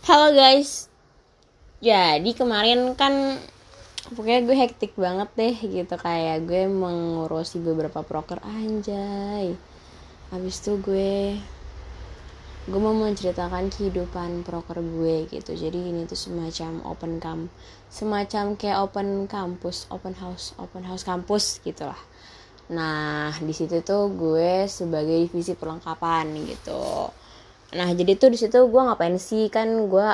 Halo guys. Jadi kemarin kan Pokoknya gue hektik banget deh gitu. Kayak gue mengurusi beberapa proker Anjay. Habis itu gue Gue mau menceritakan kehidupan proker gue gitu. Jadi ini tuh semacam open camp Semacam kayak open kampus Open house Open house kampus gitu lah Nah di situ tuh gue sebagai divisi perlengkapan gitu nah jadi tuh di situ gue ngapain sih? Kan gue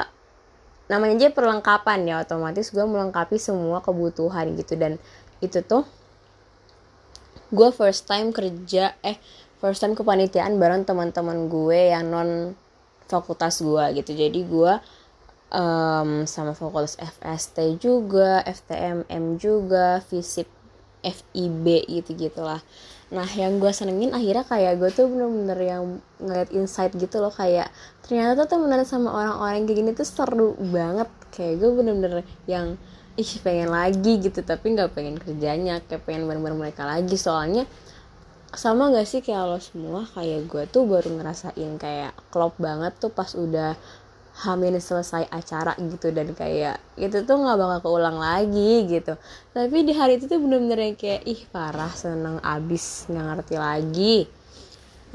namanya aja perlengkapan ya otomatis gue melengkapi semua kebutuhan gitu. Dan itu tuh gue first time kerja eh first time kepanitiaan bareng teman-teman gue yang non fakultas gue gitu. Jadi gue um, sama fakultas FST juga FTMM juga FISIP FIB gitu gitulah nah yang gue senengin akhirnya kayak gue tuh bener-bener yang ngeliat insight gitu loh kayak ternyata tuh temenan sama orang-orang kayak gini tuh seru banget. Kayak gue bener-bener yang ih pengen lagi gitu. Tapi nggak pengen kerjanya kayak pengen bareng-bareng mereka lagi. Soalnya sama gak sih kayak lo semua? Kayak gue tuh baru ngerasain kayak klop banget tuh pas udah hamin selesai acara gitu dan kayak itu tuh nggak bakal keulang lagi gitu. Tapi di hari itu tuh bener-bener kayak ih parah seneng abis nggak ngerti lagi.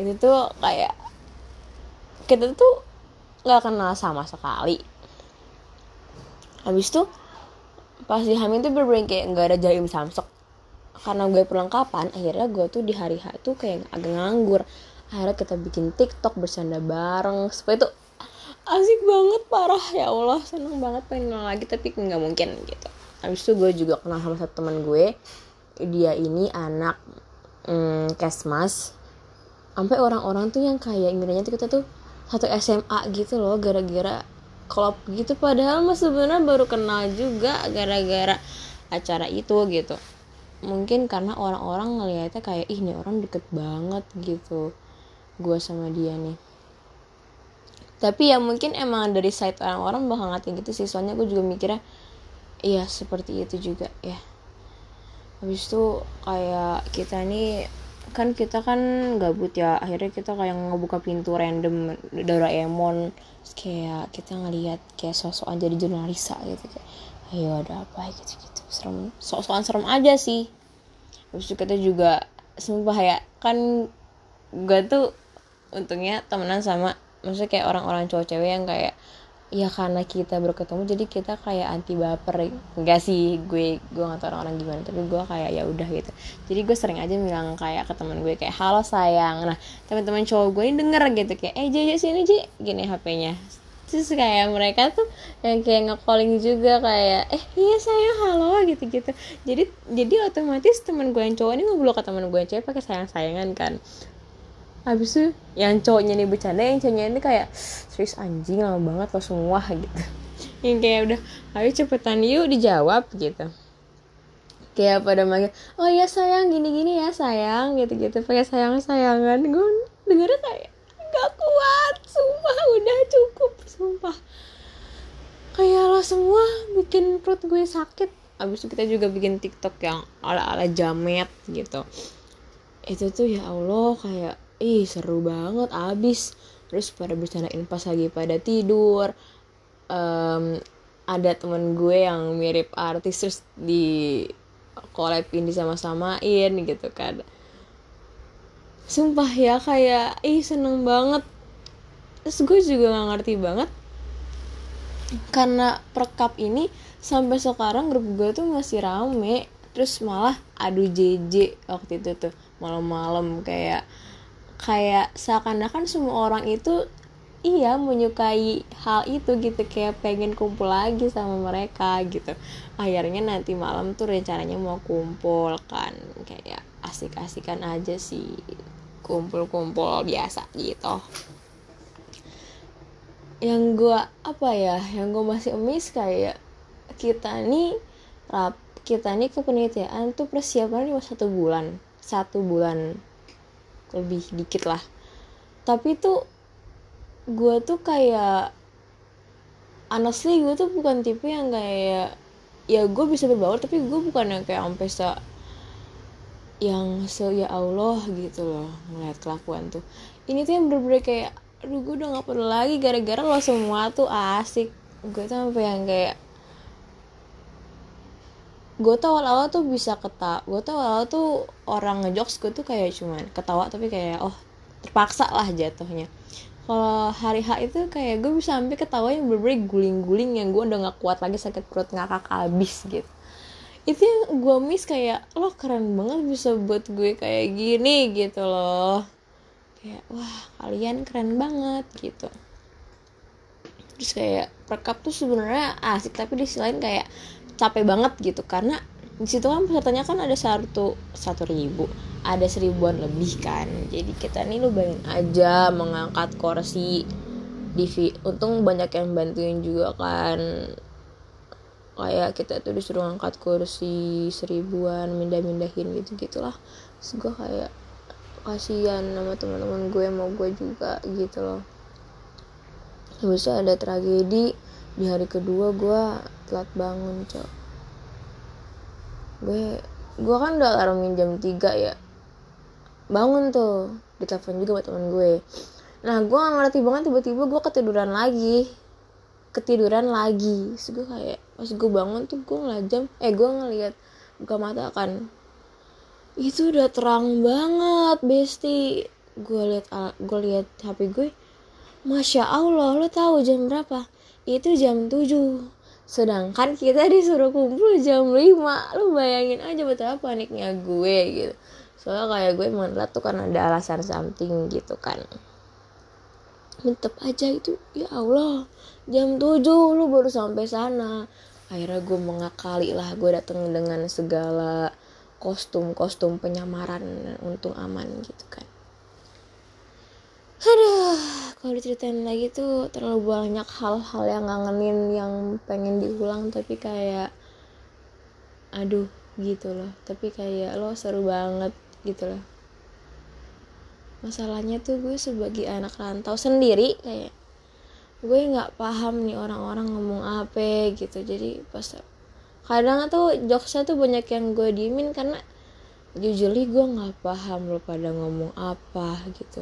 Itu tuh kayak kita tuh nggak kenal sama sekali. Habis tuh pas di hamin tuh bener-bener kayak nggak ada jaim samsek. Karena gue perlengkapan akhirnya gue tuh di hari H tuh kayak agak nganggur. Akhirnya kita bikin TikTok bersanda bareng supaya tuh asik banget parah. Ya Allah seneng banget pengen kenal lagi tapi nggak mungkin gitu. Habis itu gue juga kenal sama satu teman gue. Dia ini anak hmm, kesmas sampai orang-orang tuh yang kayak ngiranya tuh kita tuh satu SMA gitu loh gara-gara klop gitu. Padahal mas sebenarnya baru kenal juga gara-gara acara itu gitu. Mungkin karena orang-orang ngelihatnya kayak ih nih orang deket banget gitu. Gue sama dia nih tapi ya mungkin emang dari side orang-orang bakal ngatain gitu sih. Soalnya gue juga mikirnya iya seperti itu juga ya. Habis itu kayak kita nih kan kita kan gabut ya. Akhirnya kita kayak ngebuka pintu random Doraemon. Kayak kita ngelihat kayak sosokan jadi jurnalisa gitu kayak ayo ada apa? gitu gitu serem. Sok-sokan serem aja sih. Habis itu kita juga sumpah ya kan gue tuh untungnya temenan sama maksudnya kayak orang-orang cowok cewek yang kayak ya karena kita baru ketemu jadi kita kayak anti baper. Enggak sih gue gue nggak tahu orang-orang gimana tapi gue kayak ya udah gitu. Jadi gue sering aja bilang kayak ke teman gue kayak halo sayang. Nah teman-teman cowok gue ini denger gitu kayak eh jadi sini ji. Gini hpnya terus kayak mereka tuh yang kayak nge-calling juga kayak eh iya sayang halo gitu gitu jadi jadi otomatis teman gue yang cowok ini ngobrol ke teman gue yang cewek pakai sayang sayangan kan habis itu yang cowoknya nih bercanda yang cowoknya ini kayak serius anjing lama banget lo semua gitu. Yang kayak udah ayo cepetan yuk dijawab gitu. Kayak pada manggil oh ya sayang gini gini ya sayang gitu gitu pakai sayang sayangan gue dengernya kayak gak kuat sumpah udah cukup sumpah. Kayak lo semua bikin perut gue sakit. Abis itu kita juga bikin tiktok yang ala ala jamet gitu. Itu tuh ya allah kayak ih seru banget abis. Terus pada bercandain pas lagi pada tidur um, ada temen gue yang mirip artis terus di collab ini sama-samain gitu kan. Sumpah ya kayak ih seneng banget. Terus gue juga gak ngerti banget karena perkap ini sampai sekarang grup gue tuh masih rame. Terus malah adu JJ waktu itu tuh malam-malam kayak kayak seakan-akan semua orang itu iya menyukai hal itu gitu. Kayak pengen kumpul lagi sama mereka gitu. Akhirnya nanti malam tuh rencananya mau kumpul kan. Kayak asik-asikan aja sih. Kumpul-kumpul biasa gitu. Yang gue apa ya yang gue masih emis kayak kita nih rap kita nih kepenitiaan tuh persiapan cuma satu bulan. Satu bulan lebih dikit lah. Tapi tuh gue tuh kayak honestly gue tuh bukan tipe yang kayak ya gue bisa berbaur tapi gue bukan yang kayak sampai se yang se ya Allah gitu loh ngeliat kelakuan tuh. Ini tuh yang bener-bener kayak aduh gue udah gak perlu lagi gara-gara lo semua tuh asik. Gue tuh sampai yang kayak gue tau awal-awal tuh bisa ketawa gue tau awal-awal tuh orang ngejokes gue tuh kayak cuman ketawa tapi kayak oh terpaksa lah jatuhnya. Kalau hari H itu kayak gue bisa sampai ketawa yang bener guling-guling yang gue udah gak kuat lagi sakit perut ngakak abis gitu. Itu yang gue miss kayak lo keren banget bisa buat gue kayak gini gitu loh. Kayak wah kalian keren banget gitu. Terus kayak rekap tuh sebenarnya asik tapi di sisi lain kayak capek banget gitu karena di situ kan pesertanya kan ada satu satu ribu ada seribuan lebih kan. Jadi kita nih lu bayangin aja mengangkat kursi di untung banyak yang bantuin juga kan. Kayak kita tuh disuruh ngangkat kursi seribuan mindah-mindahin gitu gitulah terus gue kayak kasihan sama teman-teman gue mau gue juga gitu loh. Habis ada tragedi di hari kedua gue telat bangun cok. Gue gue kan udah alarmin jam 3 ya. Bangun tuh ditelepon juga buat temen gue. Nah gue gak ngerti banget tiba-tiba gue ketiduran lagi. Ketiduran lagi. Terus gue kayak pas gue bangun tuh gue ngeliat jam eh gue ngeliat buka mata kan. Itu udah terang banget besti. Gue liat gue liat hp gue. Masya allah lo tahu jam berapa itu jam 7 sedangkan kita disuruh kumpul jam 5 lu bayangin aja betapa paniknya gue gitu. Soalnya kayak gue emang tuh kan ada alasan something gitu kan. Tetep aja itu ya Allah jam 7 lu baru sampai sana. Akhirnya gue mengakali lah gue dateng dengan segala kostum-kostum penyamaran untung aman gitu kan. Aduh kalau diceritain lagi tuh terlalu banyak hal-hal yang ngangenin yang pengen diulang tapi kayak aduh gitu loh. Tapi kayak lo seru banget gitu loh. Masalahnya tuh gue sebagai anak rantau sendiri kayak gue nggak paham nih orang-orang ngomong apa gitu. Jadi pas kadang tuh jokesnya tuh banyak yang gue diemin karena jujur gue nggak paham lo pada ngomong apa gitu.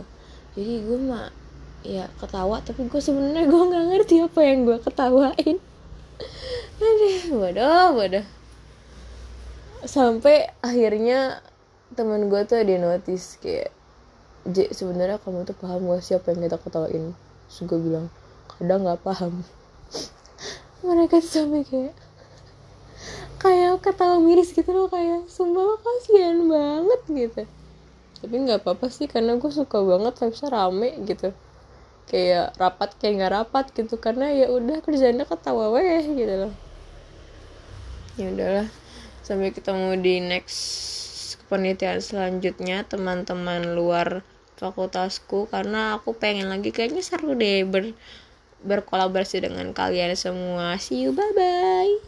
Jadi gue mah ya ketawa tapi gue sebenarnya gue nggak ngerti apa yang gue ketawain. Aduh bodoh bodoh. Sampai akhirnya temen gue tuh ada notice kayak J sebenarnya kamu tuh paham gak siapa yang kita ketawain? Terus gue bilang kadang nggak paham. Mereka tuh sampai kayak kayak ketawa miris gitu loh kayak sumpah lo kasihan banget gitu. Tapi nggak apa-apa sih karena gue suka banget vibesnya rame gitu kayak rapat kayak nggak rapat gitu karena ya udah kerjanya ketawa weh gitu loh. Ya udahlah sampai ketemu di next penelitian selanjutnya teman-teman luar fakultasku karena aku pengen lagi kayaknya seru deh ber berkolaborasi dengan kalian semua. See you bye bye